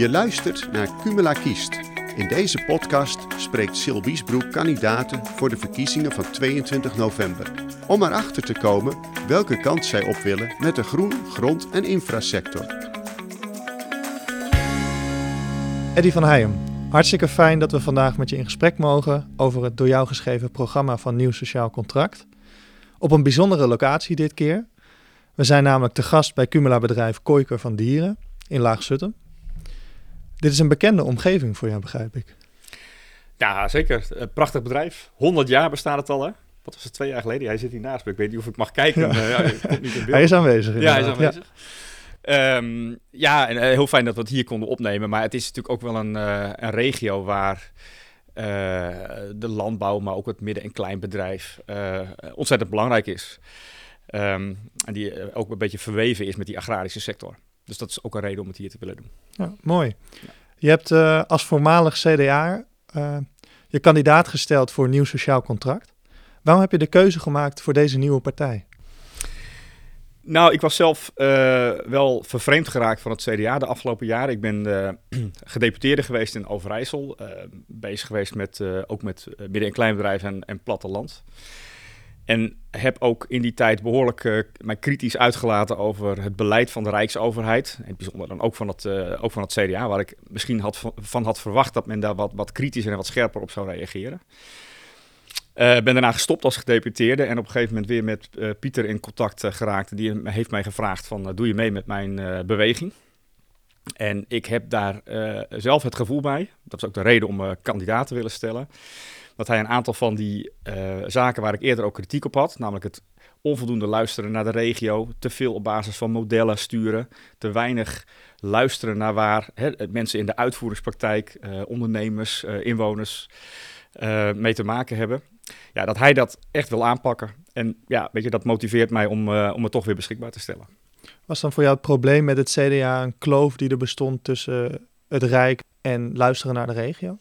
Je luistert naar Cumula Kiest. In deze podcast spreekt Sil Wiesbroek kandidaten voor de verkiezingen van 22 november. Om erachter te komen welke kant zij op willen met de groen, grond en infrasector. Eddy van Heijem, hartstikke fijn dat we vandaag met je in gesprek mogen over het door jou geschreven programma van Nieuw Sociaal Contract. Op een bijzondere locatie dit keer. We zijn namelijk te gast bij Cumula bedrijf Kooiker van Dieren in Laag-Zuttem. Dit is een bekende omgeving voor jou, begrijp ik. Ja, zeker. Een prachtig bedrijf. 100 jaar bestaat het al, hè? Wat was het twee jaar geleden? Hij zit hier naast me. Ik weet niet of ik mag kijken. Ja. Uh, ja, niet in hij is aanwezig. Ja, hij is aanwezig. Ja. Um, ja, en uh, heel fijn dat we het hier konden opnemen. Maar het is natuurlijk ook wel een, uh, een regio waar de landbouw, maar ook het midden- en kleinbedrijf ontzettend belangrijk is. Um, en die ook een beetje verweven is met die agrarische sector. Dus dat is ook een reden om het hier te willen doen. Ja, mooi. Je hebt uh, als voormalig CDA uh, je kandidaat gesteld voor een nieuw sociaal contract. Waarom heb je de keuze gemaakt voor deze nieuwe partij? Nou, ik was zelf uh, wel vervreemd geraakt van het CDA de afgelopen jaren. Ik ben gedeputeerde geweest in Overijssel. bezig geweest met, ook met midden- en kleinbedrijven en, en platteland. En heb ook in die tijd behoorlijk uh, mij kritisch uitgelaten over het beleid van de Rijksoverheid. Het bijzonder dan ook van het, uh, ook van het CDA, waar ik misschien had, van had verwacht dat men daar wat, wat kritischer en wat scherper op zou reageren. Uh, ben daarna gestopt als gedeputeerde en op een gegeven moment weer met Pieter in contact geraakt. Die heeft mij gevraagd van, doe je mee met mijn beweging? En ik heb daar zelf het gevoel bij, dat is ook de reden om kandidaat te willen stellen dat hij een aantal van die uh, zaken waar ik eerder ook kritiek op had, namelijk het onvoldoende luisteren naar de regio, te veel op basis van modellen sturen, te weinig luisteren naar waar hè, mensen in de uitvoeringspraktijk, uh, ondernemers, uh, inwoners mee te maken hebben. Ja, dat hij dat echt wil aanpakken. En ja, weet je, dat motiveert mij om, om het toch weer beschikbaar te stellen. Was dan voor jou het probleem met het CDA een kloof die er bestond tussen het Rijk en luisteren naar de regio?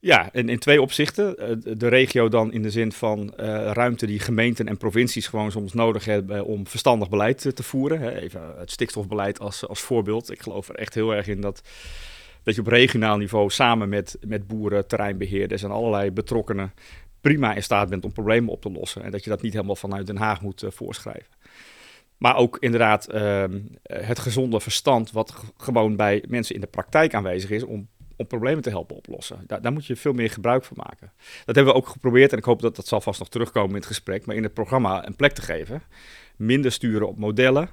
Ja, in, in twee opzichten. De regio dan in de zin van uh, ruimte die gemeenten en provincies gewoon soms nodig hebben om verstandig beleid te, te voeren. Even het stikstofbeleid als, als voorbeeld. Ik geloof er echt heel erg in dat, dat je op regionaal niveau samen met, met boeren, terreinbeheerders en allerlei betrokkenen prima in staat bent om problemen op te lossen. En dat je dat niet helemaal vanuit Den Haag moet voorschrijven. Maar ook inderdaad uh, het gezonde verstand wat gewoon bij mensen in de praktijk aanwezig is om om problemen te helpen oplossen. Daar, daar, moet je veel meer gebruik van maken. Dat hebben we ook geprobeerd en ik hoop dat dat zal vast nog terugkomen in het gesprek, maar in het programma een plek te geven. Minder sturen op modellen.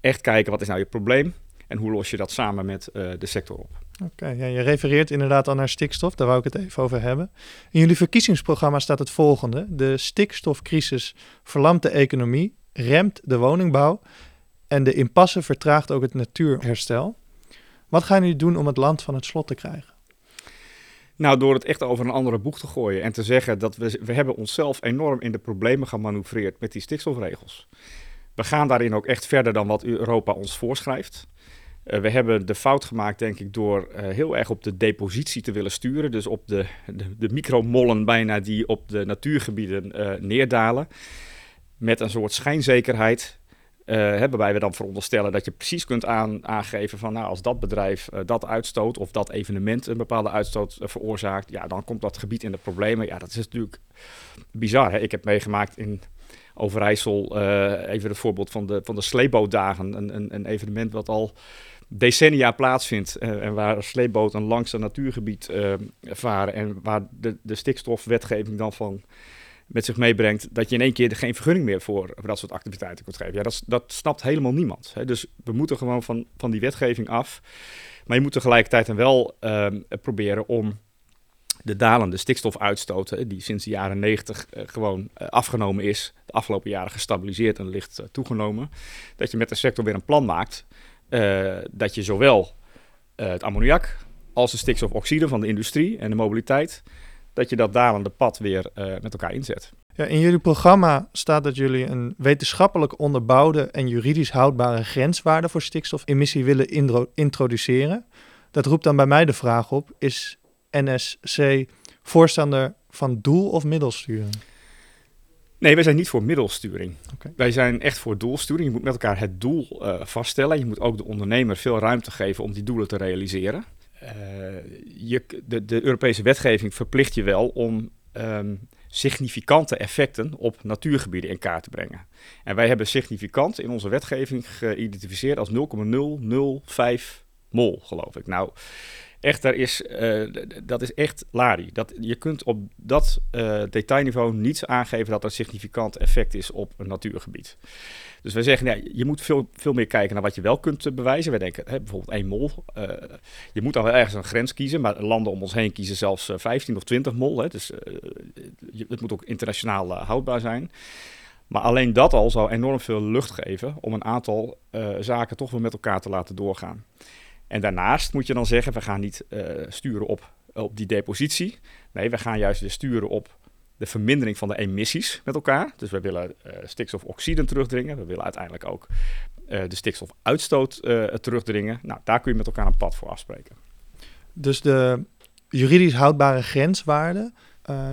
Echt kijken wat is nou je probleem en hoe los je dat samen met uh, de sector op. Oké, ja, je refereert inderdaad al naar stikstof, daar wou ik het even over hebben. In jullie verkiezingsprogramma staat het volgende: de stikstofcrisis verlamt de economie, remt de woningbouw en de impasse vertraagt ook het natuurherstel. Wat gaan jullie doen om het land van het slot te krijgen? Nou, door het echt over een andere boeg te gooien en te zeggen dat we, we hebben onszelf enorm in de problemen gemanoeuvreerd met die stikstofregels. We gaan daarin ook echt verder dan wat Europa ons voorschrijft. Uh, we hebben de fout gemaakt, denk ik, door uh, heel erg op de depositie te willen sturen. Dus op de, de, de micromollen bijna die op de natuurgebieden uh, neerdalen. Met een soort schijnzekerheid uh, waarbij we dan veronderstellen dat je precies kunt aan, aangeven van nou, als dat bedrijf uh, dat uitstoot of dat evenement een bepaalde uitstoot uh, veroorzaakt, ja, dan komt dat gebied in de problemen. Ja, dat is natuurlijk bizar. Hè? Ik heb meegemaakt in Overijssel, even het voorbeeld van de, van de sleepbootdagen, een, een, een evenement wat al decennia plaatsvindt en waar sleepboten langs een natuurgebied varen en waar de, de stikstofwetgeving dan van met zich meebrengt dat je in één keer geen vergunning meer voor, dat soort activiteiten kunt geven. Ja, dat, dat snapt helemaal niemand. Hè. Dus we moeten gewoon van, van die wetgeving af. Maar je moet tegelijkertijd dan wel uh, proberen om de dalende stikstofuitstoot, die sinds de jaren 90 uh, gewoon uh, afgenomen is, de afgelopen jaren gestabiliseerd en licht uh, toegenomen, dat je met de sector weer een plan maakt dat je zowel het ammoniak als de stikstofoxide van de industrie en de mobiliteit dat je dat dalende pad weer uh, met elkaar inzet. Ja, in jullie programma staat dat jullie een wetenschappelijk onderbouwde en juridisch houdbare grenswaarde voor stikstofemissie willen introduceren. Dat roept dan bij mij de vraag op: is NSC voorstander van doel- of middelsturing? Nee, wij zijn niet voor middelsturing. Wij zijn echt voor doelsturing. Je moet met elkaar het doel uh, vaststellen. Je moet ook de ondernemer veel ruimte geven om die doelen te realiseren. Uh, je, de, de, Europese wetgeving verplicht je wel om um, significante effecten op natuurgebieden in kaart te brengen. En wij hebben significant in onze wetgeving geïdentificeerd als 0,005 mol, geloof ik. Nou, echt, daar is, uh, dat is echt lari. Dat, je kunt op dat uh, detailniveau niets aangeven dat er significant effect is op een natuurgebied. Dus wij zeggen, ja, je moet veel, veel meer kijken naar wat je wel kunt uh, bewijzen. Wij denken, hè, bijvoorbeeld één mol. je moet dan wel ergens een grens kiezen, maar landen om ons heen kiezen zelfs 15 of 20 mol. Hè, dus je, het moet ook internationaal houdbaar zijn. Maar alleen dat al zou enorm veel lucht geven om een aantal zaken toch weer met elkaar te laten doorgaan. En daarnaast moet je dan zeggen, we gaan niet uh, sturen op, op die depositie. Nee, we gaan juist weer sturen op de vermindering van de emissies met elkaar. Dus we willen uh, stikstofoxiden terugdringen. We willen uiteindelijk ook uh, de stikstofuitstoot terugdringen. Nou, daar kun je met elkaar een pad voor afspreken. Dus de juridisch houdbare grenswaarde,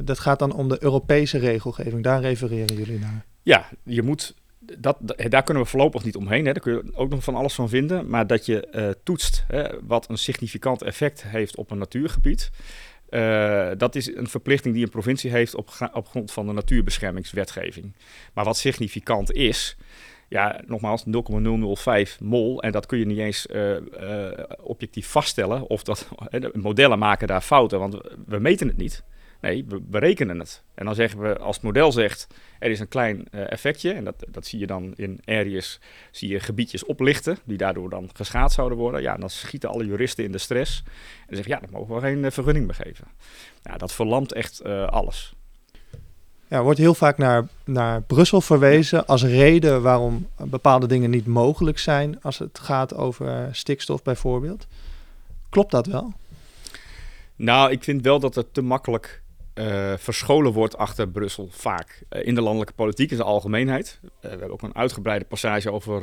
dat gaat dan om de Europese regelgeving. Daar refereren jullie naar. Ja, je moet dat, daar kunnen we voorlopig niet omheen. Hè. Daar kun je ook nog van alles van vinden. Maar dat je toetst hè, wat een significant effect heeft op een natuurgebied. Uh, dat is een verplichting die een provincie heeft op, op grond van de natuurbeschermingswetgeving. Maar wat significant is, ja, nogmaals 0,005 mol. En dat kun je niet eens uh, uh, objectief vaststellen. Of dat modellen maken daar fouten, want we meten het niet. Nee, we berekenen het. En dan zeggen we, als het model zegt, er is een klein uh, effectje. En dat, dat zie je dan in areas, zie je gebiedjes oplichten, die daardoor dan geschaad zouden worden. Ja, dan schieten alle juristen in de stress. En zeggen, ja, dan mogen we geen uh, vergunning meer geven. Ja, dat verlamt echt uh, alles. Ja, er wordt heel vaak naar, naar Brussel verwezen als reden waarom bepaalde dingen niet mogelijk zijn als het gaat over stikstof bijvoorbeeld. Klopt dat wel? Nou, ik vind wel dat het te makkelijk uh, verscholen wordt achter Brussel vaak. Uh, in de landelijke politiek in de algemeenheid. Uh, we hebben ook een uitgebreide passage over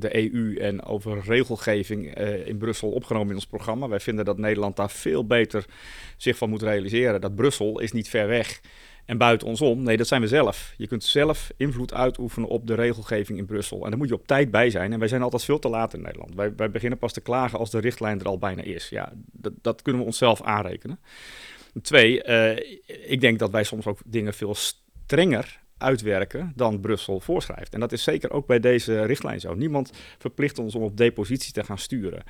de EU en over regelgeving in Brussel opgenomen in ons programma. Wij vinden dat Nederland daar veel beter zich van moet realiseren. Dat Brussel is niet ver weg en buiten ons om. Nee, dat zijn we zelf. Je kunt zelf invloed uitoefenen op de regelgeving in Brussel. En daar moet je op tijd bij zijn. En wij zijn altijd veel te laat in Nederland. Wij, wij beginnen pas te klagen als de richtlijn er al bijna is. Ja, dat kunnen we onszelf aanrekenen. Twee, uh, ik denk dat wij soms ook dingen veel strenger uitwerken dan Brussel voorschrijft. En dat is zeker ook bij deze richtlijn zo. Niemand verplicht ons om op depositie te gaan sturen.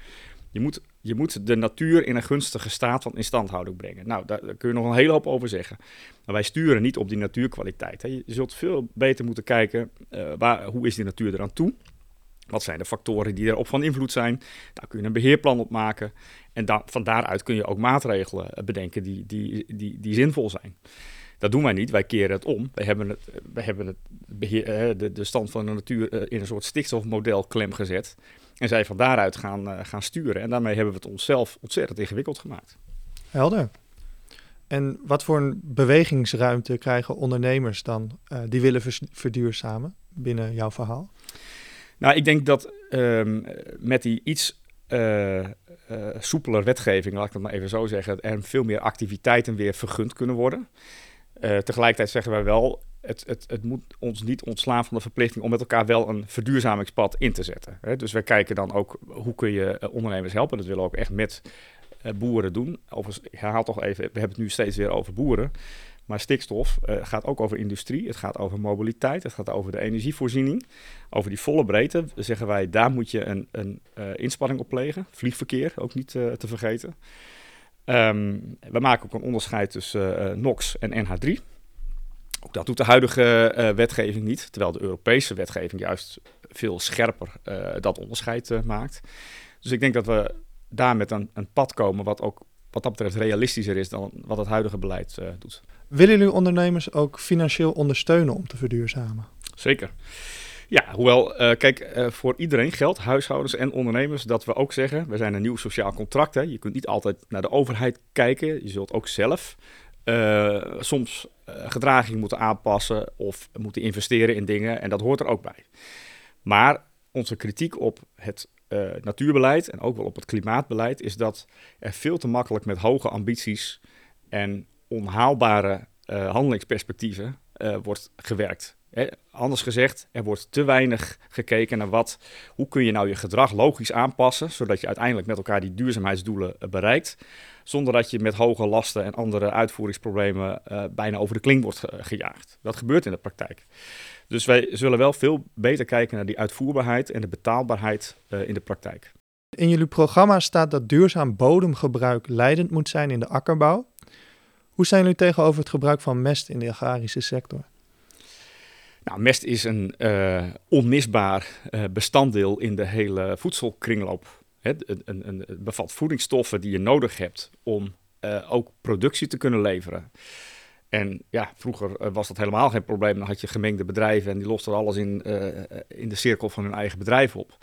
Je moet, je moet de natuur in een gunstige staat van instandhouding brengen. Nou, daar, kun je nog een hele hoop over zeggen. Maar wij sturen niet op die natuurkwaliteit. Hè. Je zult veel beter moeten kijken, uh, waar, hoe is die natuur eraan toe? Wat zijn de factoren die erop van invloed zijn? Daar kun je een beheerplan op maken. En van daaruit kun je ook maatregelen eh, bedenken die, die, die, die zinvol zijn. Dat doen wij niet, wij keren het om. We hebben, het, we hebben het beheer, de, de stand van de natuur eh, in een soort stikstofmodel klem gezet. En zij van daaruit gaan, gaan sturen. En daarmee hebben we het onszelf ontzettend ingewikkeld gemaakt. Helder. En wat voor een bewegingsruimte krijgen ondernemers dan uh, die willen verduurzamen binnen jouw verhaal? Nou, ik denk dat um, met die iets uh, soepeler wetgeving, laat ik het maar even zo zeggen, er veel meer activiteiten weer vergund kunnen worden. Uh, tegelijkertijd zeggen wij wel, het, het, het, moet ons niet ontslaan van de verplichting om met elkaar wel een verduurzamingspad in te zetten. Hè? Dus wij kijken dan ook hoe kun je ondernemers helpen. Dat willen we ook echt met boeren doen. Overigens, ik herhaal toch even, we hebben het nu steeds weer over boeren. Maar stikstof uh, gaat ook over industrie, het gaat over mobiliteit, het gaat over de energievoorziening. Over die volle breedte zeggen wij, daar moet je een, een uh, inspanning op plegen. Vliegverkeer ook niet uh, te vergeten. Um, we maken ook een onderscheid tussen NOx en NH3. Ook dat doet de huidige wetgeving niet, terwijl de Europese wetgeving juist veel scherper dat onderscheid maakt. Dus ik denk dat we daar met een, een pad komen wat ook wat dat betreft realistischer is dan wat het huidige beleid doet. Willen jullie ondernemers ook financieel ondersteunen om te verduurzamen? Zeker. Ja, hoewel, uh, kijk, uh, voor iedereen geldt, huishoudens en ondernemers, dat we ook zeggen, we zijn een nieuw sociaal contract. Hè. Je kunt niet altijd naar de overheid kijken, je zult ook zelf uh, soms gedraging moeten aanpassen of moeten investeren in dingen en dat hoort er ook bij. Maar onze kritiek op het natuurbeleid en ook wel op het klimaatbeleid is dat er veel te makkelijk met hoge ambities en onhaalbare uh, handelingsperspectieven wordt gewerkt. anders gezegd, er wordt te weinig gekeken naar wat, hoe kun je nou je gedrag logisch aanpassen, zodat je uiteindelijk met elkaar die duurzaamheidsdoelen bereikt, zonder dat je met hoge lasten en andere uitvoeringsproblemen bijna over de kling wordt gejaagd. Dat gebeurt in de praktijk. Dus wij zullen wel veel beter kijken naar die uitvoerbaarheid en de betaalbaarheid in de praktijk. In jullie programma staat dat duurzaam bodemgebruik leidend moet zijn in de akkerbouw. Hoe zijn jullie tegenover het gebruik van mest in de agrarische sector? Nou, mest is een uh, onmisbaar uh, bestanddeel in de hele voedselkringloop. Het, een, een, bevat voedingsstoffen die je nodig hebt om uh, ook productie te kunnen leveren. En ja, vroeger was dat helemaal geen probleem. Dan had je gemengde bedrijven en die losten alles in, in de cirkel van hun eigen bedrijf op.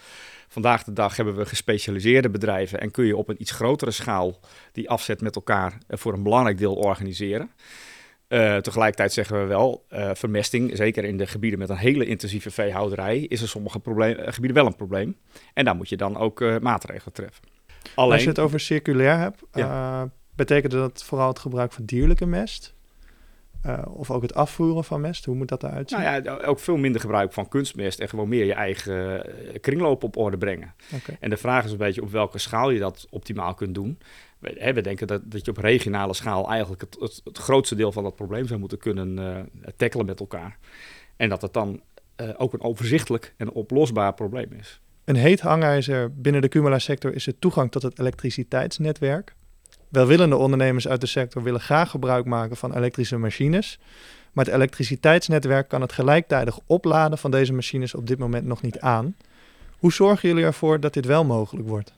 Vandaag de dag hebben we gespecialiseerde bedrijven en kun je op een iets grotere schaal die afzet met elkaar eh, voor een belangrijk deel organiseren. Uh, tegelijkertijd zeggen we wel, uh, vermesting, zeker in de gebieden met een hele intensieve veehouderij, is er sommige probleem, gebieden wel een probleem. En daar moet je dan ook maatregelen treffen. Alleen, Als je het over circulair hebt, ja. betekent dat vooral het gebruik van dierlijke mest? Uh, of ook het afvoeren van mest, hoe moet dat eruit zien? Nou ja, ook veel minder gebruik van kunstmest en gewoon meer je eigen uh, kringloop op orde brengen. Okay. En de vraag is een beetje op welke schaal je dat optimaal kunt doen. We, hè, we denken dat, dat je op regionale schaal eigenlijk het, het, het grootste deel van dat probleem zou moeten kunnen uh, tackelen met elkaar. En dat het dan ook een overzichtelijk en oplosbaar probleem is. Een heet hangijzer binnen de Cumula-sector is de toegang tot het elektriciteitsnetwerk. Welwillende ondernemers uit de sector willen graag gebruik maken van elektrische machines. Maar het elektriciteitsnetwerk kan het gelijktijdig opladen van deze machines op dit moment nog niet aan. Hoe zorgen jullie ervoor dat dit wel mogelijk wordt?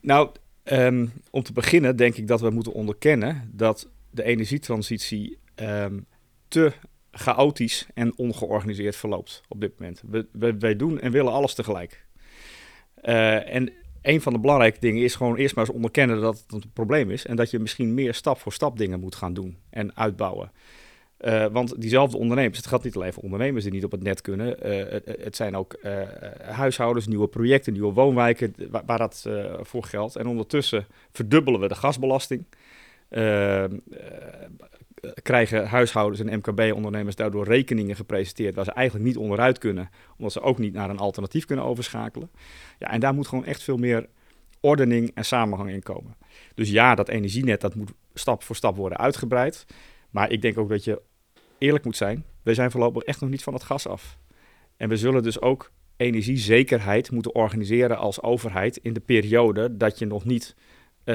Nou, um, om te beginnen denk ik dat we moeten onderkennen dat de energietransitie um, te chaotisch en ongeorganiseerd verloopt op dit moment. We, we, wij doen en willen alles tegelijk. Uh, en een van de belangrijke dingen is gewoon eerst maar eens onderkennen dat het een probleem is. En dat je misschien meer stap voor stap dingen moet gaan doen en uitbouwen. Uh, want diezelfde ondernemers, het gaat niet alleen voor ondernemers die niet op het net kunnen. Uh, het, zijn ook uh, huishoudens, nieuwe projecten, nieuwe woonwijken waar, waar dat voor geldt. En ondertussen verdubbelen we de gasbelasting. Krijgen huishoudens en MKB-ondernemers daardoor rekeningen gepresenteerd waar ze eigenlijk niet onderuit kunnen, omdat ze ook niet naar een alternatief kunnen overschakelen. Ja, en daar moet gewoon echt veel meer ordening en samenhang in komen. Dus ja, dat energienet dat moet stap voor stap worden uitgebreid. Maar ik denk ook dat je eerlijk moet zijn. We zijn voorlopig echt nog niet van het gas af. En we zullen dus ook energiezekerheid moeten organiseren als overheid in de periode dat je nog niet uh,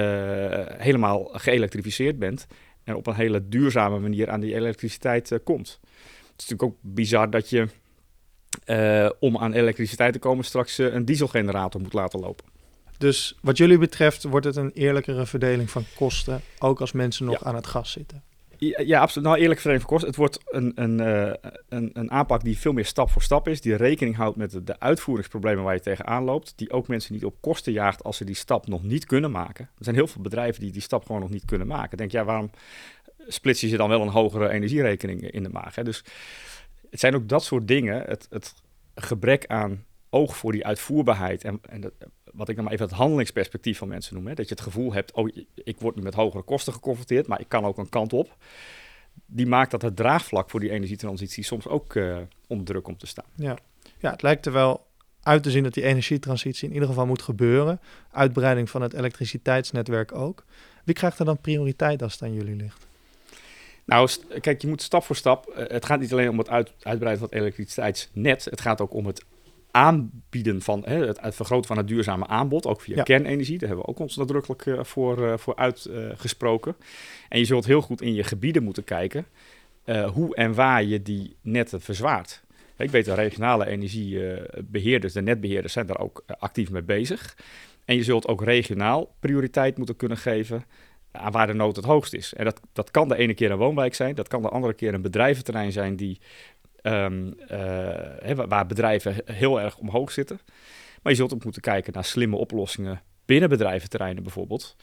helemaal geëlektrificeerd bent en op een hele duurzame manier aan die elektriciteit uh, komt. Het is natuurlijk ook bizar dat je uh, om aan elektriciteit te komen straks uh, een dieselgenerator moet laten lopen. Dus wat jullie betreft wordt het een eerlijkere verdeling van kosten, ook als mensen nog ja. aan het gas zitten? Ja, absoluut. Nou, eerlijk van kosten. Het wordt een, een, uh, een, een, aanpak die veel meer stap voor stap is, die rekening houdt met de, uitvoeringsproblemen waar je tegenaan loopt, die ook mensen niet op kosten jaagt als ze die stap nog niet kunnen maken. Er zijn heel veel bedrijven die die stap gewoon nog niet kunnen maken. Denk, ja, waarom splits je ze dan wel een hogere energierekening in de maag? Hè? Dus het zijn ook dat soort dingen, het, het gebrek aan oog voor die uitvoerbaarheid en, en dat, wat ik dan maar even het handelingsperspectief van mensen noem. Hè, dat je het gevoel hebt, oh, ik word nu met hogere kosten geconfronteerd, maar ik kan ook een kant op. Die maakt dat het draagvlak voor die energietransitie soms ook uh, onder druk komt te staan. Ja. ja, het lijkt er wel uit te zien dat die energietransitie in ieder geval moet gebeuren. Uitbreiding van het elektriciteitsnetwerk ook. Wie krijgt er dan prioriteit als het aan jullie ligt? Nou, kijk, je moet stap voor stap. Uh, het gaat niet alleen om het uit, uitbreiden van het elektriciteitsnet. Het gaat ook om het aanbieden van hè, het, het, vergroten van het duurzame aanbod, ook via ja. kernenergie. Daar hebben we ook ons nadrukkelijk uh, voor, uh, voor uitgesproken. en je zult heel goed in je gebieden moeten kijken hoe en waar je die netten verzwaart. Ik weet, de regionale energiebeheerders, de netbeheerders, zijn daar ook actief mee bezig. En je zult ook regionaal prioriteit moeten kunnen geven aan waar de nood het hoogst is. En dat, dat kan de ene keer een woonwijk zijn, dat kan de andere keer een bedrijventerrein zijn die, um, uh, waar bedrijven heel erg omhoog zitten. Maar je zult ook moeten kijken naar slimme oplossingen binnen bedrijventerreinen bijvoorbeeld.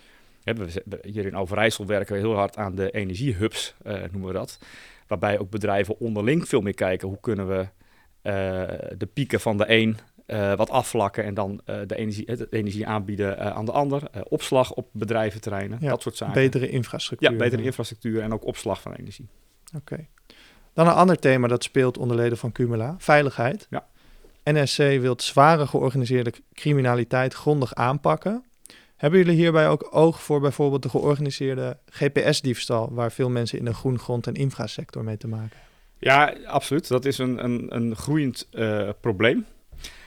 Hier in Overijssel werken we heel hard aan de energiehubs, uh, noemen we dat. Waarbij ook bedrijven onderling veel meer kijken hoe kunnen we uh, de pieken van de een uh, wat afvlakken en dan uh, de, energie, de energie aanbieden uh, aan de ander. opslag op bedrijventerreinen, ja, dat soort zaken. Betere infrastructuur. Ja, betere infrastructuur en ook opslag van energie. Oké. Okay. Dan een ander thema dat speelt onder leden van Cumula, veiligheid. Ja. NSC wil zware georganiseerde criminaliteit grondig aanpakken. Hebben jullie hierbij ook oog voor bijvoorbeeld de georganiseerde GPS-diefstal, waar veel mensen in de groengrond- en infrasector mee te maken hebben? Ja, absoluut. Dat is een, een, een groeiend uh, probleem.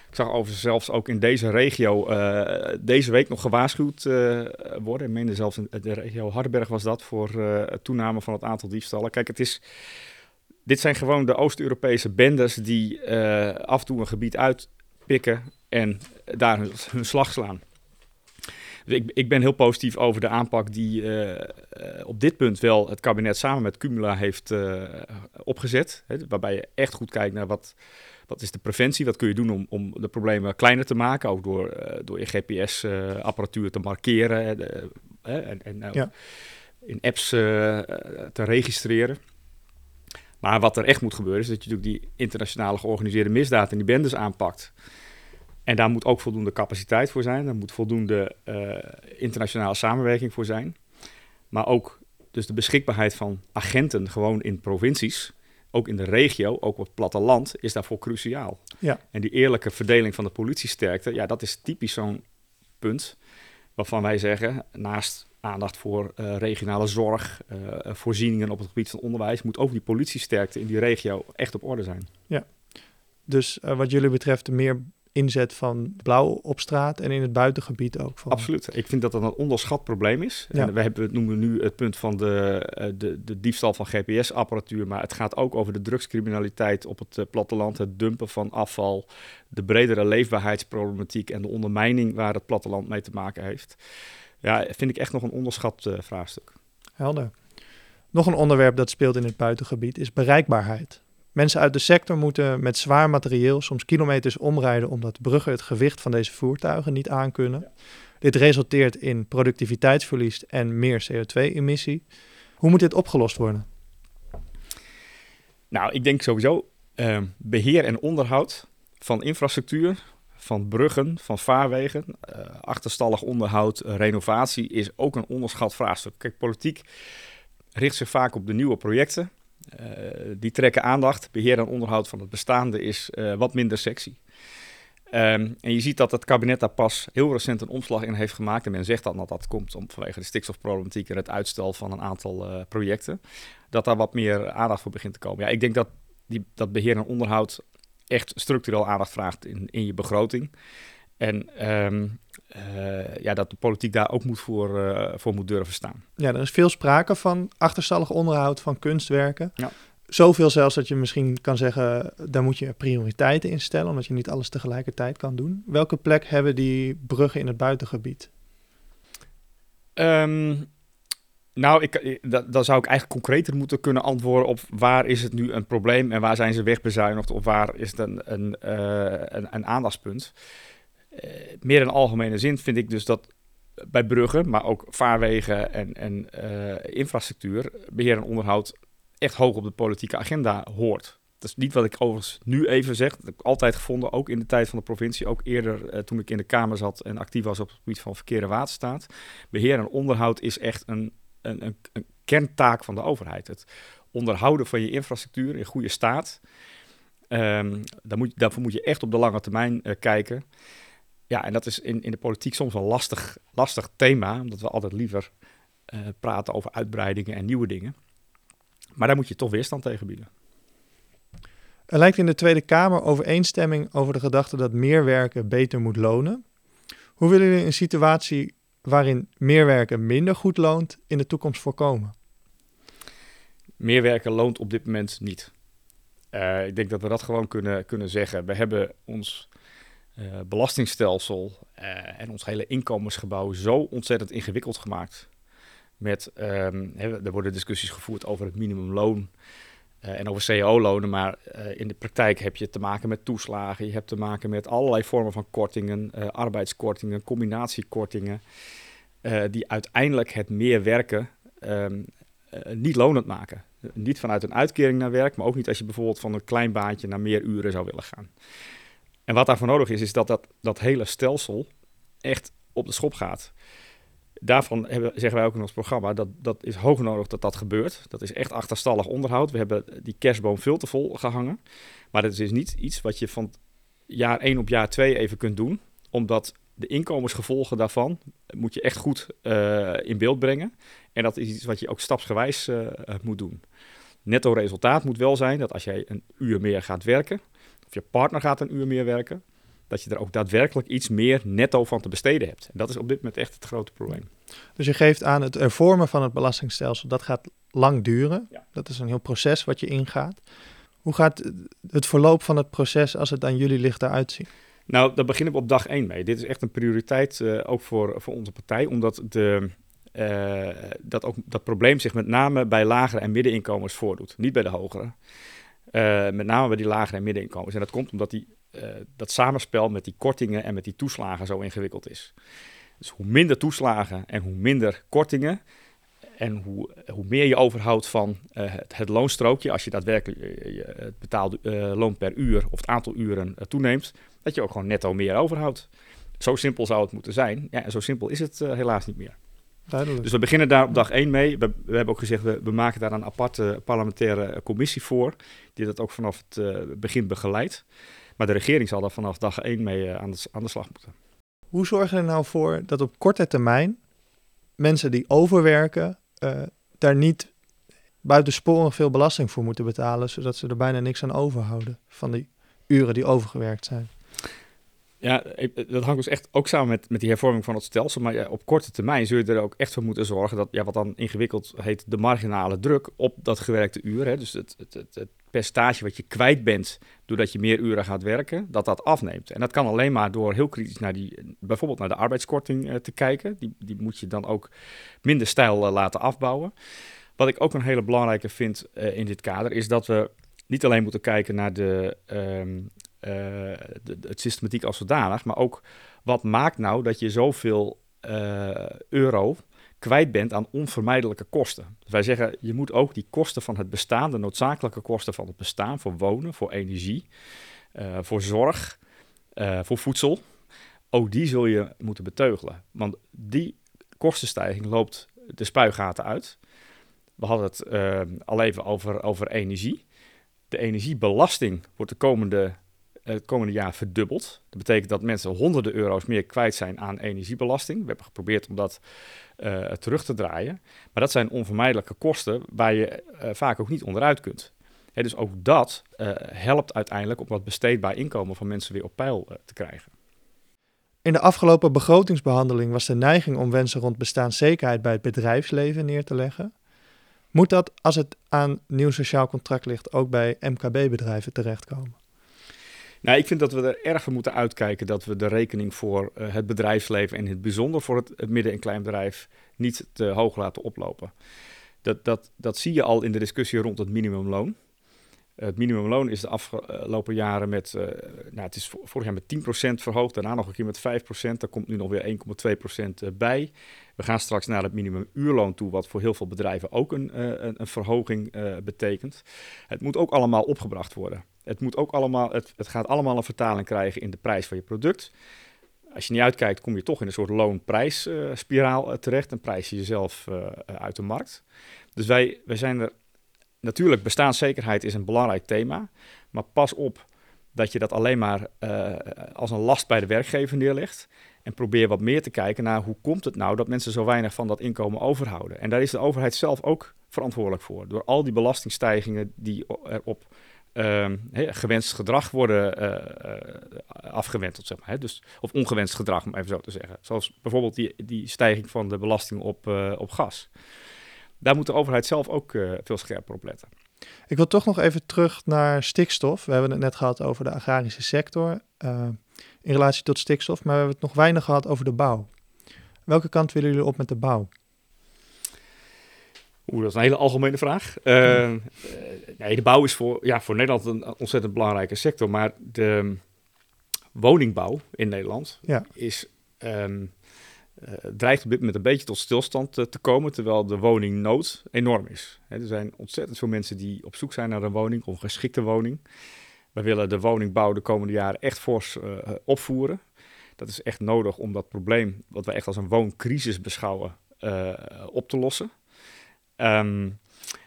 Ik zag overigens zelfs ook in deze regio uh, deze week nog gewaarschuwd uh, worden. Ik meende zelfs in de regio Hardenberg was dat voor toename van het aantal diefstallen. Kijk, het is, dit zijn gewoon de Oost-Europese bendes die af en toe een gebied uitpikken en daar hun, hun slag slaan. Dus ik, ik, ben heel positief over de aanpak die uh, op dit punt wel het kabinet samen met Cumula heeft uh, opgezet. Hè, waarbij je echt goed kijkt naar wat, wat is de preventie, wat kun je doen om, om de problemen kleiner te maken. Ook door, uh, door je GPS-apparatuur te markeren en, en ja. in apps te registreren. Maar wat er echt moet gebeuren is dat je natuurlijk die internationale georganiseerde misdaad en die bendes aanpakt. En daar moet ook voldoende capaciteit voor zijn. Daar moet voldoende uh, internationale samenwerking voor zijn. Maar ook dus de beschikbaarheid van agenten gewoon in provincies, ook in de regio, ook op het platteland, is daarvoor cruciaal. Ja. En die eerlijke verdeling van de politiesterkte, ja, dat is typisch zo'n punt waarvan wij zeggen, naast aandacht voor uh, regionale zorg, uh, voorzieningen op het gebied van onderwijs, moet ook die politiesterkte in die regio echt op orde zijn. Ja, dus wat jullie betreft meer inzet van blauw op straat en in het buitengebied ook. Van... Absoluut. Ik vind dat dat een onderschat probleem is. Ja. En we hebben, noemen nu het punt van de, de, de diefstal van GPS-apparatuur, maar het gaat ook over de drugscriminaliteit op het platteland, het dumpen van afval, de bredere leefbaarheidsproblematiek en de ondermijning waar het platteland mee te maken heeft. Ja, vind ik echt nog een onderschat uh, vraagstuk. Helder. Nog een onderwerp dat speelt in het buitengebied is bereikbaarheid. Mensen uit de sector moeten met zwaar materieel soms kilometers omrijden omdat bruggen het gewicht van deze voertuigen niet aankunnen. Ja. Dit resulteert in productiviteitsverlies en meer CO2-emissie. Hoe moet dit opgelost worden? Nou, ik denk sowieso uh, beheer en onderhoud van infrastructuur, van bruggen, van vaarwegen, uh, achterstallig onderhoud, uh, renovatie is ook een onderschat vraagstuk. Kijk, politiek richt zich vaak op de nieuwe projecten. Uh, die trekken aandacht. Beheer en onderhoud van het bestaande is wat minder sexy. Um, en je ziet dat het kabinet daar pas heel recent een omslag in heeft gemaakt. En men zegt dan dat dat komt om, vanwege de stikstofproblematiek en het uitstel van een aantal projecten. Dat daar wat meer aandacht voor begint te komen. Ja, ik denk dat die, dat beheer en onderhoud echt structureel aandacht vraagt in, in je begroting. En um, uh, ja, dat de politiek daar ook moet voor, uh, voor moet durven staan. Ja, er is veel sprake van achterstallig onderhoud van kunstwerken. Ja. Zoveel zelfs dat je misschien kan zeggen, daar moet je prioriteiten in stellen, omdat je niet alles tegelijkertijd kan doen. Welke plek hebben die bruggen in het buitengebied? Um, nou, ik, dat, dan zou ik eigenlijk concreter moeten kunnen antwoorden op waar is het nu een probleem en waar zijn ze wegbezuinigd of waar is het een, een, uh, een, aandachtspunt. Uh, meer in algemene zin vind ik dus dat bij bruggen, maar ook vaarwegen en, en uh, infrastructuur, beheer en onderhoud echt hoog op de politieke agenda hoort. Dat is niet wat ik overigens nu even zeg. Dat heb ik altijd gevonden, ook in de tijd van de provincie. Ook eerder toen ik in de Kamer zat en actief was op het gebied van verkeer en waterstaat. Beheer en onderhoud is echt een, een, een, een kerntaak van de overheid. Het onderhouden van je infrastructuur in goede staat. Um, daar moet, daarvoor moet je echt op de lange termijn uh, kijken. Ja, en dat is in, in de politiek soms een lastig, lastig thema, omdat we altijd liever uh, praten over uitbreidingen en nieuwe dingen. Maar daar moet je toch weerstand tegen bieden. Er lijkt in de Tweede Kamer overeenstemming over de gedachte dat meer werken beter moet lonen. Hoe willen jullie een situatie waarin meer werken minder goed loont in de toekomst voorkomen? Meer werken loont op dit moment niet. Uh, ik denk dat we dat gewoon kunnen, kunnen zeggen. We hebben ons uh, belastingstelsel uh, en ons hele inkomensgebouw zo ontzettend ingewikkeld gemaakt. Met, um, he, er worden discussies gevoerd over het minimumloon uh, en over cao-lonen, maar in de praktijk heb je te maken met toeslagen. Je hebt te maken met allerlei vormen van kortingen, arbeidskortingen, combinatiekortingen, die uiteindelijk het meer werken um, niet lonend maken. Niet vanuit een uitkering naar werk, maar ook niet als je bijvoorbeeld van een klein baantje naar meer uren zou willen gaan. En wat daarvoor nodig is, is dat dat, dat hele stelsel echt op de schop gaat. Daarvan hebben, zeggen wij ook in ons programma dat dat is hoog nodig dat dat gebeurt. Dat is echt achterstallig onderhoud. We hebben die kerstboom veel te vol gehangen. Maar dat is niet iets wat je van jaar 1 op jaar 2 even kunt doen. Omdat de inkomensgevolgen daarvan moet je echt goed uh, in beeld brengen. En dat is iets wat je ook stapsgewijs uh, moet doen. Netto resultaat moet wel zijn dat als jij een uur meer gaat werken, of je partner gaat een uur meer werken, dat je er ook daadwerkelijk iets meer netto van te besteden hebt. En dat is op dit moment echt het grote probleem. Dus je geeft aan het hervormen van het belastingstelsel, dat gaat lang duren. Ja. Dat is een heel proces wat je ingaat. Hoe gaat het verloop van het proces, als het aan jullie ligt, eruit zien? Nou, daar beginnen we op dag één mee. Dit is echt een prioriteit uh, ook voor, voor onze partij, omdat de, uh, dat, ook, dat probleem zich met name bij lagere en middeninkomens voordoet. Niet bij de hogere. Uh, met name bij die lagere en middeninkomens. En dat komt omdat die, dat samenspel met die kortingen en met die toeslagen zo ingewikkeld is. Dus hoe minder toeslagen en hoe minder kortingen, en hoe, hoe meer je overhoudt van uh, het, loonstrookje, als je daadwerkelijk uh, het betaalde loon per uur of het aantal uren toeneemt, dat je ook gewoon netto meer overhoudt. Zo simpel zou het moeten zijn. Ja, en zo simpel is het helaas niet meer. Duidelijk. Dus we beginnen daar op dag 1 mee. We, we hebben ook gezegd, we, we, maken daar een aparte parlementaire commissie voor, die dat ook vanaf het begin begeleidt. Maar de regering zal daar vanaf dag 1 mee aan, de, aan de slag moeten. Hoe zorg je er nou voor dat op korte termijn mensen die overwerken uh, daar niet buitensporig veel belasting voor moeten betalen, zodat ze er bijna niks aan overhouden van die uren die overgewerkt zijn. Ja, dat hangt dus echt ook samen met, met die hervorming van het stelsel. Maar op korte termijn zul je er ook echt voor moeten zorgen dat, ja, wat dan ingewikkeld heet, de marginale druk op dat gewerkte uur. Hè, dus het, het, het, percentage wat je kwijt bent doordat je meer uren gaat werken, dat dat afneemt. En dat kan alleen maar door heel kritisch naar die, bijvoorbeeld naar de arbeidskorting uh, te kijken. Die, die moet je dan ook minder stijl uh, laten afbouwen. Wat ik ook een hele belangrijke vind uh, in dit kader, is dat we niet alleen moeten kijken naar de, um, de, het systematiek als zodanig, maar ook wat maakt nou dat je zoveel euro kwijt bent aan onvermijdelijke kosten. Dus wij zeggen, je moet ook die kosten van het bestaan, de noodzakelijke kosten van het bestaan, voor wonen, voor energie, uh, voor zorg, voor voedsel, ook die zul je moeten beteugelen. Want die kostenstijging loopt de spuigaten uit. We hadden het al even over, over energie. De energiebelasting wordt de komende het komende jaar verdubbeld. Dat betekent dat mensen honderden euro's meer kwijt zijn aan energiebelasting. We hebben geprobeerd om dat uh, terug te draaien. Maar dat zijn onvermijdelijke kosten waar je uh, vaak ook niet onderuit kunt. Dus ook dat helpt uiteindelijk om wat besteedbaar inkomen van mensen weer op peil te krijgen. In de afgelopen begrotingsbehandeling was de neiging om wensen rond bestaanszekerheid bij het bedrijfsleven neer te leggen. Moet dat, als het aan nieuw sociaal contract ligt, ook bij MKB-bedrijven terechtkomen? Nou, ik vind dat we er erg voor moeten uitkijken dat we de rekening voor uh, het bedrijfsleven en in het bijzonder voor het, midden- en kleinbedrijf niet te hoog laten oplopen. Dat, dat, dat zie je al in de discussie rond het minimumloon. Het minimumloon is de afgelopen jaren met, uh, nou, het is vorig jaar met 10% verhoogd, daarna nog een keer met 5%, daar komt nu nog weer 1,2% bij. We gaan straks naar het minimumuurloon toe, wat voor heel veel bedrijven ook een, een, verhoging betekent. Het moet ook allemaal opgebracht worden. Het, moet ook allemaal, het, het gaat allemaal een vertaling krijgen in de prijs van je product. Als je niet uitkijkt, kom je toch in een soort loonprijsspiraal terecht en prijs je jezelf uit de markt. Dus wij, wij zijn er natuurlijk, bestaanszekerheid is een belangrijk thema. Maar pas op dat je dat alleen maar als een last bij de werkgever neerlegt. En probeer wat meer te kijken naar hoe komt het nou dat mensen zo weinig van dat inkomen overhouden. En daar is de overheid zelf ook verantwoordelijk voor. Door al die belastingstijgingen die er uh, gewenst gedrag worden uh, zeg maar. Dus, of ongewenst gedrag, om even zo te zeggen. Zoals bijvoorbeeld die, die stijging van de belasting op, op gas daar moet de overheid zelf ook veel scherper op letten. Ik wil toch nog even terug naar stikstof. We hebben het net gehad over de agrarische sector in relatie tot stikstof, maar we hebben het nog weinig gehad over de bouw. Welke kant willen jullie op met de bouw? Oeh, dat is een hele algemene vraag. Uh, nee, de bouw is voor, ja, voor Nederland een ontzettend belangrijke sector, maar de woningbouw in Nederland ja. is um, uh, dreigt op dit moment een beetje tot stilstand uh, te komen, terwijl de woningnood enorm is. Hè, er zijn ontzettend veel mensen die op zoek zijn naar een woning of een geschikte woning. We willen de woningbouw de komende jaren echt fors opvoeren. Dat is echt nodig om dat probleem, wat we echt als een wooncrisis beschouwen, op te lossen. Um,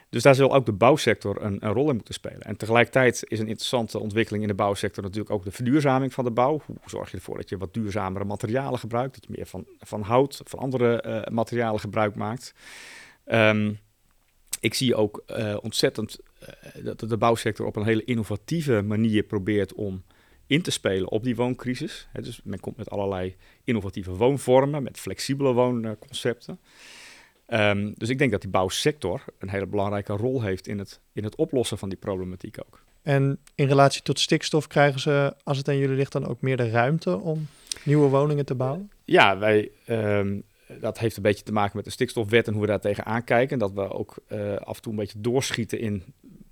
dus daar zal ook de bouwsector een, een, rol in moeten spelen. En tegelijkertijd is een interessante ontwikkeling in de bouwsector natuurlijk ook de verduurzaming van de bouw. Hoe zorg je ervoor dat je wat duurzamere materialen gebruikt, dat je meer van, van hout, van andere uh, materialen gebruik maakt. Um, ik zie ook uh, ontzettend uh, dat de bouwsector op een hele innovatieve manier probeert om in te spelen op die wooncrisis. Dus men komt met allerlei innovatieve woonvormen, met flexibele woonconcepten. Um, dus ik denk dat die bouwsector een hele belangrijke rol heeft in het, in het oplossen van die problematiek ook. En in relatie tot stikstof krijgen ze, als het aan jullie ligt, dan ook meer de ruimte om nieuwe woningen te bouwen? Ja, wij, um, dat heeft een beetje te maken met de stikstofwet en hoe we daar tegenaan kijken. Dat we ook uh, af en toe een beetje doorschieten in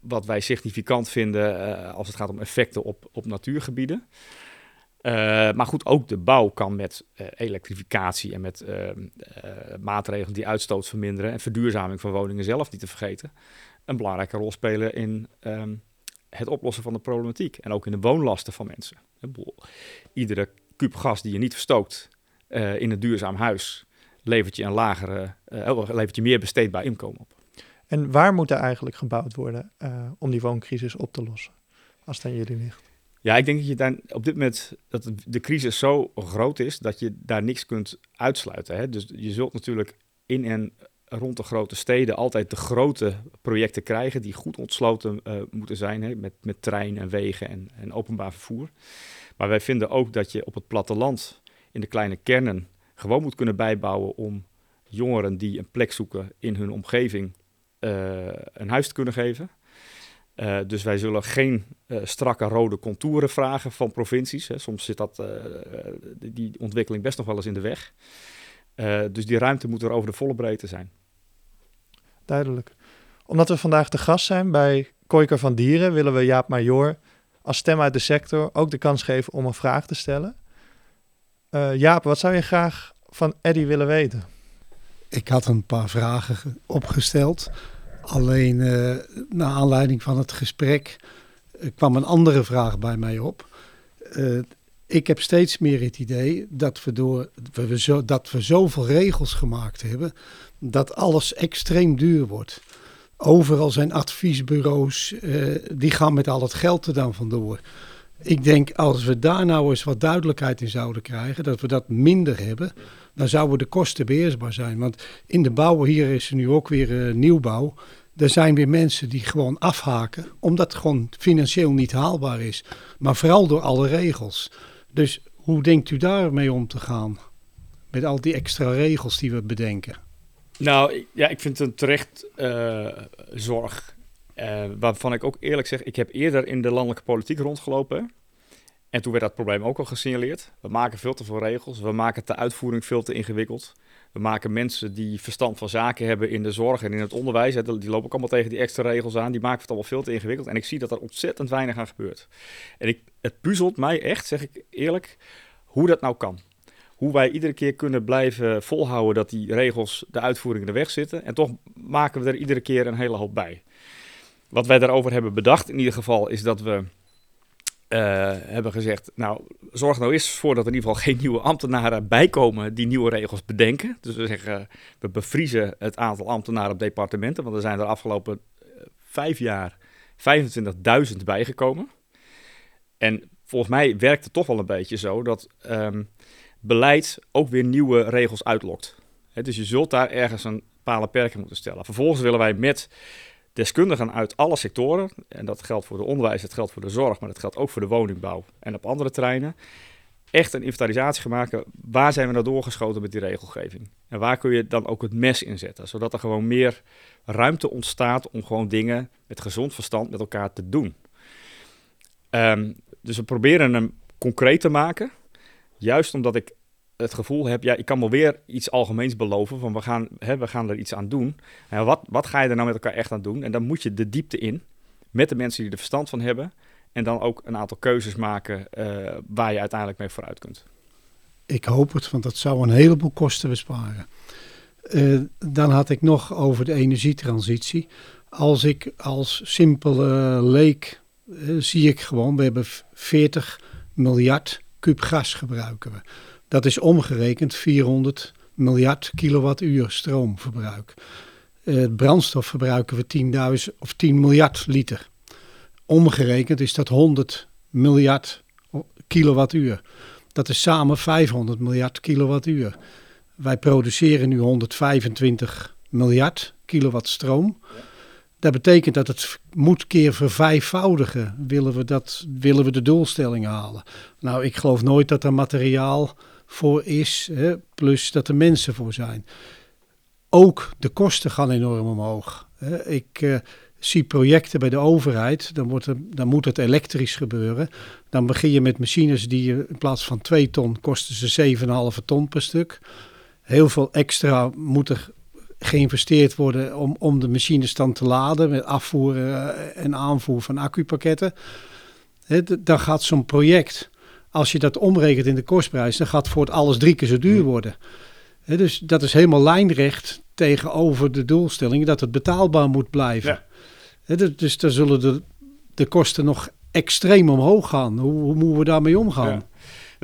wat wij significant vinden uh, als het gaat om effecten op, op natuurgebieden. Uh, maar goed, ook de bouw kan met uh, elektrificatie en met uh, maatregelen die uitstoot verminderen en verduurzaming van woningen zelf niet te vergeten, een belangrijke rol spelen in um, het oplossen van de problematiek en ook in de woonlasten van mensen. Iedere kuub gas die je niet verstookt in een duurzaam huis levert je een lagere, oh, levert je meer besteedbaar inkomen op. En waar moet er eigenlijk gebouwd worden om die wooncrisis op te lossen, als het aan jullie ligt? Ja, ik denk dat je daar op dit moment dat de crisis zo groot is dat je daar niks kunt uitsluiten. Hè? Dus je zult natuurlijk in en rond de grote steden altijd de grote projecten krijgen die goed ontsloten uh, moeten zijn hè? Met, met trein en wegen en, en openbaar vervoer. Maar wij vinden ook dat je op het platteland in de kleine kernen gewoon moet kunnen bijbouwen om jongeren die een plek zoeken in hun omgeving uh, een huis te kunnen geven. Uh, dus wij zullen geen uh, strakke rode contouren vragen van provincies. Hè. Soms zit dat, uh, die ontwikkeling best nog wel eens in de weg. dus die ruimte moet er over de volle breedte zijn. Duidelijk. Omdat we vandaag te gast zijn bij Koiker van Dieren, willen we Jaap Major als stem uit de sector ook de kans geven om een vraag te stellen. Jaap, wat zou je graag van Eddy willen weten? Ik had een paar vragen opgesteld. Alleen uh, naar aanleiding van het gesprek uh, kwam een andere vraag bij mij op. Uh, ik heb steeds meer het idee dat we, door, we zo, dat we zoveel regels gemaakt hebben dat alles extreem duur wordt. Overal zijn adviesbureaus, die gaan met al het geld er dan vandoor. Ik denk als we daar nou eens wat duidelijkheid in zouden krijgen, dat we dat minder hebben, dan zouden de kosten beheersbaar zijn. Want in de bouw, hier is er nu ook weer uh, nieuwbouw. Er zijn weer mensen die gewoon afhaken, omdat het gewoon financieel niet haalbaar is. Maar vooral door alle regels. Dus hoe denkt u daarmee om te gaan? Met al die extra regels die we bedenken. Nou, ja, ik vind het een terecht uh, zorg. Uh, waarvan ik ook eerlijk zeg, ik heb eerder in de landelijke politiek rondgelopen. En toen werd dat probleem ook al gesignaleerd. We maken veel te veel regels. We maken de uitvoering veel te ingewikkeld. We maken mensen die verstand van zaken hebben in de zorg en in het onderwijs. Die lopen ook allemaal tegen die extra regels aan. Die maken het allemaal veel te ingewikkeld. En ik zie dat er ontzettend weinig aan gebeurt. En ik, het puzzelt mij echt, zeg ik eerlijk, hoe dat nou kan. Hoe wij iedere keer kunnen blijven volhouden dat die regels, de uitvoering in de weg zitten. En toch maken we er iedere keer een hele hoop bij. Wat wij daarover hebben bedacht in ieder geval is dat we uh, hebben gezegd, nou, zorg nou eens voor dat er in ieder geval geen nieuwe ambtenaren bijkomen die nieuwe regels bedenken. Dus we zeggen, we bevriezen het aantal ambtenaren op departementen, want er zijn er afgelopen uh, vijf jaar 25.000 bijgekomen. En volgens mij werkt het toch wel een beetje zo dat um, beleid ook weer nieuwe regels uitlokt. He, dus je zult daar ergens een palen perken moeten stellen. Vervolgens willen wij met deskundigen uit alle sectoren, en dat geldt voor de onderwijs, dat geldt voor de zorg, maar dat geldt ook voor de woningbouw en op andere terreinen, echt een inventarisatie maken. Waar zijn we nou doorgeschoten met die regelgeving? En waar kun je dan ook het mes inzetten, zodat er gewoon meer ruimte ontstaat om gewoon dingen met gezond verstand met elkaar te doen. Um, dus we proberen hem concreet te maken, juist omdat ik het gevoel heb, ja, ik kan wel weer iets algemeens beloven van we gaan, hè, we gaan er iets aan doen. En wat, wat ga je er nou met elkaar echt aan doen? En dan moet je de diepte in met de mensen die er verstand van hebben. En dan ook een aantal keuzes maken uh, waar je uiteindelijk mee vooruit kunt. Ik hoop het, want dat zou een heleboel kosten besparen. Uh, dan had ik nog over de energietransitie. Als ik als simpele leek uh, zie ik gewoon, we hebben 40 miljard kub gas gebruiken we. Dat is omgerekend 400 miljard kilowattuur stroomverbruik. Uh, brandstof verbruiken we 10.000 of 10 miljard liter. Omgerekend is dat 100 miljard kilowattuur. Dat is samen 500 miljard kilowattuur. Wij produceren nu 125 miljard kilowatt stroom. Dat betekent dat het moet keer vervijfvoudigen, willen we, dat, willen we de doelstelling halen. Nou, ik geloof nooit dat er materiaal voor is, hè, plus dat er mensen voor zijn. Ook de kosten gaan enorm omhoog. Hè. Ik uh, zie projecten bij de overheid, dan, wordt er, dan moet het elektrisch gebeuren. Dan begin je met machines die in plaats van 2 ton kosten ze 7,5 ton per stuk. Heel veel extra moet er geïnvesteerd worden om, om de machinestand te laden met afvoer eh, en aanvoer van accupakketten. dan gaat zo'n project, als je dat omrekent in de kostprijs, dan gaat voor het alles drie keer zo duur worden. dus dat is helemaal lijnrecht tegenover de doelstelling dat het betaalbaar moet blijven. Ja. dus daar zullen de, de kosten nog extreem omhoog gaan. Hoe, hoe moeten we daarmee omgaan? Ja.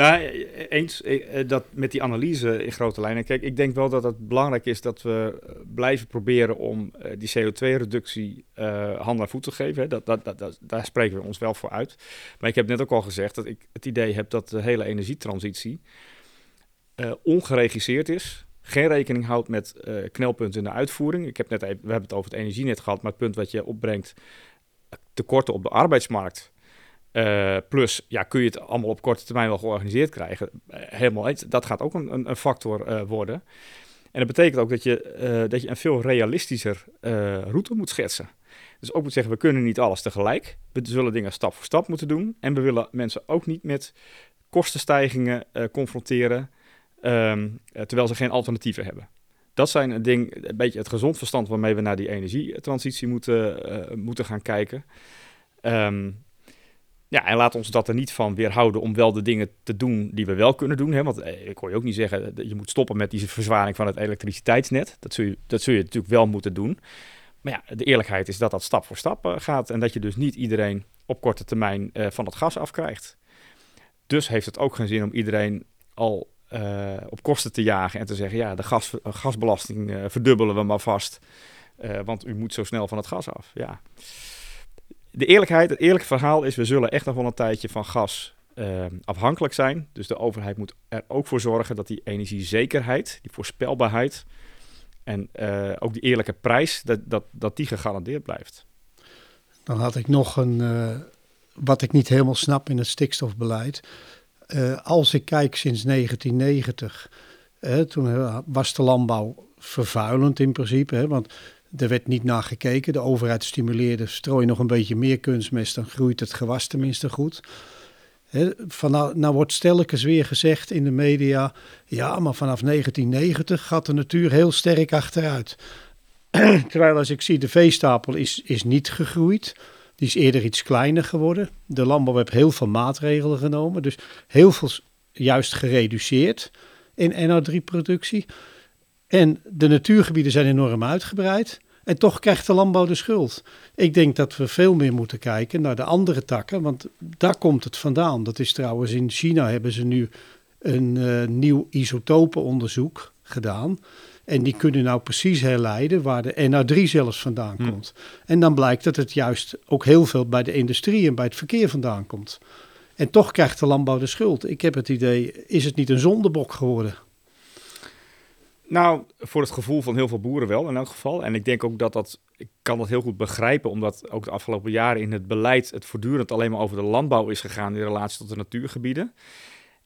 Nou, eens eh, dat met die analyse in grote lijnen. Kijk, ik denk wel dat het belangrijk is dat we eh, blijven proberen om eh, die CO2-reductie uh, hand naar voet te geven. Dat, dat, dat, daar spreken we ons wel voor uit. Maar ik heb net ook al gezegd dat ik het idee heb dat de hele energietransitie uh, ongeregisseerd is. Geen rekening houdt met knelpunten in de uitvoering. Ik heb net we hebben het over het energienet gehad, maar het punt wat je opbrengt, tekorten op de arbeidsmarkt uh, plus, ja, kun je het allemaal op korte termijn wel georganiseerd krijgen? Uh, helemaal Dat gaat ook een, een, factor uh, worden. En dat betekent ook dat je, dat je een veel realistischer route moet schetsen. Dus ook moet zeggen, we kunnen niet alles tegelijk. We zullen dingen stap voor stap moeten doen. En we willen mensen ook niet met kostenstijgingen confronteren, um, terwijl ze geen alternatieven hebben. Dat zijn een ding, een beetje het gezond verstand waarmee we naar die energietransitie moeten, moeten gaan kijken. Um, ja, en laat ons dat er niet van weerhouden om wel de dingen te doen die we wel kunnen doen. Hè? Want eh, ik hoor je ook niet zeggen, dat je moet stoppen met die verzwaring van het elektriciteitsnet. Dat zul je, dat zul je natuurlijk wel moeten doen. Maar ja, de eerlijkheid is dat dat stap voor stap uh, gaat. En dat je dus niet iedereen op korte termijn uh, van het gas afkrijgt. Dus heeft het ook geen zin om iedereen al op kosten te jagen en te zeggen: ja, de gas, gasbelasting verdubbelen we maar vast. want u moet zo snel van het gas af. Ja de eerlijkheid, het eerlijke verhaal is, we zullen echt nog wel een tijdje van gas uh, afhankelijk zijn. Dus de overheid moet er ook voor zorgen dat die energiezekerheid, die voorspelbaarheid en uh, ook die eerlijke prijs, dat, dat, dat die gegarandeerd blijft. Dan had ik nog een, uh, wat ik niet helemaal snap in het stikstofbeleid. als ik kijk sinds 1990, toen was de landbouw vervuilend in principe, hè, want er werd niet naar gekeken. De overheid stimuleerde, strooi nog een beetje meer kunstmest, dan groeit het gewas tenminste goed. He, van nou, nou, wordt stellekens weer gezegd in de media, ja, maar vanaf 1990 gaat de natuur heel sterk achteruit. Terwijl als ik zie, de veestapel is, is niet gegroeid. Die is eerder iets kleiner geworden. De landbouw heeft heel veel maatregelen genomen. Dus heel veel juist gereduceerd in NO3-productie. En de natuurgebieden zijn enorm uitgebreid. En toch krijgt de landbouw de schuld. Ik denk dat we veel meer moeten kijken naar de andere takken, want daar komt het vandaan. Dat is trouwens in China hebben ze nu een uh, nieuw isotopenonderzoek gedaan. En die kunnen nou precies herleiden waar de NO3 zelfs vandaan hm. komt. En dan blijkt dat het juist ook heel veel bij de industrie en bij het verkeer vandaan komt. En toch krijgt de landbouw de schuld. Ik heb het idee, is het niet een zondebok geworden? Nou, voor het gevoel van heel veel boeren wel in elk geval. En ik denk ook dat dat, ik kan dat heel goed begrijpen, omdat ook de afgelopen jaren in het beleid het voortdurend alleen maar over de landbouw is gegaan in relatie tot de natuurgebieden.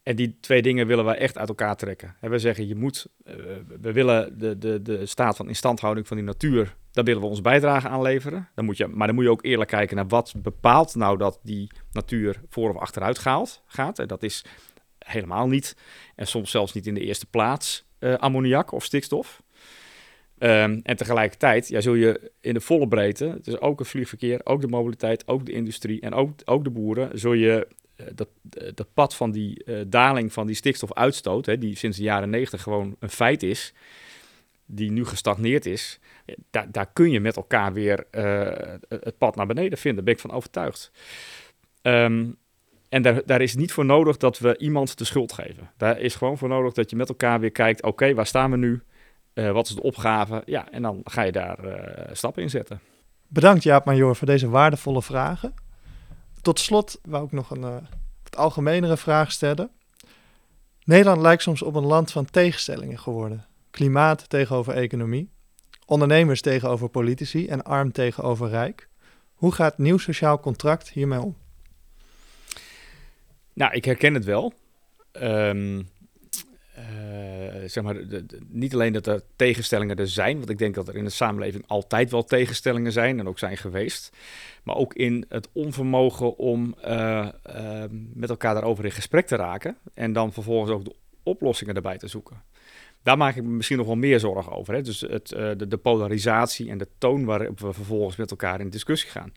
En die twee dingen willen wij echt uit elkaar trekken. En we zeggen, je moet, uh, we willen de, de, de staat van instandhouding van die natuur, daar willen we ons bijdrage aan leveren. Dan moet je, maar dan moet je ook eerlijk kijken naar wat bepaalt nou dat die natuur voor of achteruit gaat. gaat. En dat is helemaal niet, en soms zelfs niet in de eerste plaats, uh, ammoniak of stikstof. Um, en tegelijkertijd ja, zul je in de volle breedte, dus ook het vliegverkeer, ook de mobiliteit, ook de industrie en ook, ook de boeren, zul je uh, dat, uh, dat pad van die daling van die stikstofuitstoot, hè, die sinds de jaren negentig gewoon een feit is, die nu gestagneerd is, daar, daar kun je met elkaar weer het pad naar beneden vinden. Daar ben ik van overtuigd. Um, En daar, daar is niet voor nodig dat we iemand de schuld geven. Daar is gewoon voor nodig dat je met elkaar weer kijkt: oké, waar staan we nu? Uh, wat is de opgave? Ja, en dan ga je daar uh, stappen in zetten. Bedankt Jaap Major voor deze waardevolle vragen. Tot slot wou ik nog een uh, wat algemenere vraag stellen. Nederland lijkt soms op een land van tegenstellingen geworden. Klimaat tegenover economie, ondernemers tegenover politici en arm tegenover rijk. Hoe gaat nieuw sociaal contract hiermee om? Nou, ik herken het wel. Um, zeg maar, niet alleen dat er tegenstellingen er zijn, want ik denk dat er in de samenleving altijd wel tegenstellingen zijn en ook zijn geweest, maar ook in het onvermogen om uh, uh, met elkaar daarover in gesprek te raken en dan vervolgens ook de oplossingen erbij te zoeken. Daar maak ik me misschien nog wel meer zorgen over. Hè? Dus het, de, de, polarisatie en de toon waarop we vervolgens met elkaar in discussie gaan.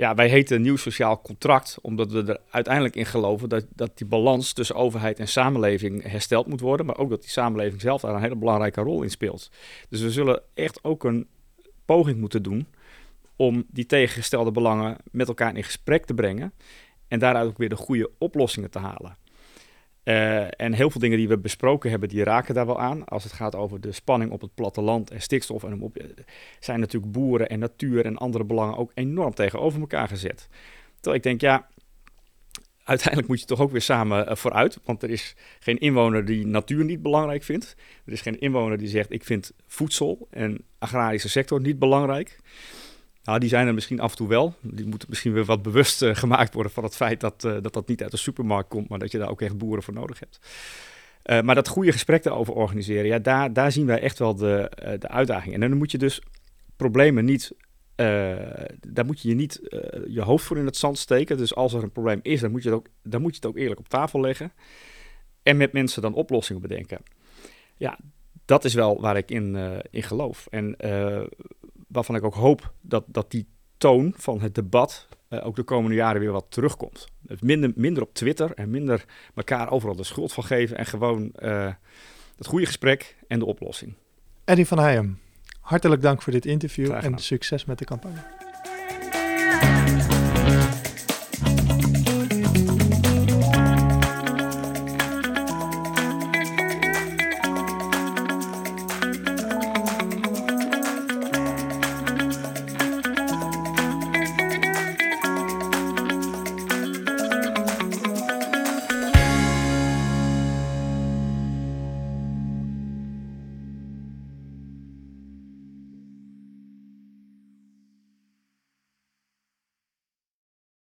Ja, wij heten nieuw sociaal contract, omdat we er uiteindelijk in geloven dat, dat die balans tussen overheid en samenleving hersteld moet worden, maar ook dat die samenleving zelf daar een hele belangrijke rol in speelt. Dus we zullen echt ook een poging moeten doen om die tegengestelde belangen met elkaar in gesprek te brengen en daaruit ook weer de goede oplossingen te halen. Uh, en heel veel dingen die we besproken hebben, die raken daar wel aan. Als het gaat over de spanning op het platteland en stikstof en op, zijn natuurlijk boeren en natuur en andere belangen ook enorm tegenover elkaar gezet. Terwijl ik denk, ja, uiteindelijk moet je toch ook weer samen uh, vooruit. Want er is geen inwoner die natuur niet belangrijk vindt. Er is geen inwoner die zegt, ik vind voedsel en agrarische sector niet belangrijk. Nou, die zijn er misschien af en toe wel. Die moeten misschien weer wat bewust uh, gemaakt worden van het feit dat, uh, dat dat niet uit de supermarkt komt, maar dat je daar ook echt boeren voor nodig hebt. Uh, maar dat goede gesprek daarover organiseren, ja, daar, daar zien wij echt wel de, de uitdaging. En dan moet je dus problemen niet, daar moet je je niet je hoofd voor in het zand steken. Dus als er een probleem is, dan moet je het ook, dan moet je het ook eerlijk op tafel leggen. En met mensen dan oplossingen bedenken. Ja, dat is wel waar ik in, in geloof. En waarvan ik ook hoop dat, dat die toon van het debat uh, ook de komende jaren weer wat terugkomt. Dus minder, minder op Twitter en minder elkaar overal de schuld van geven en gewoon uh, het goede gesprek en de oplossing. Eddie van Heijem, hartelijk dank voor dit interview en succes met de campagne.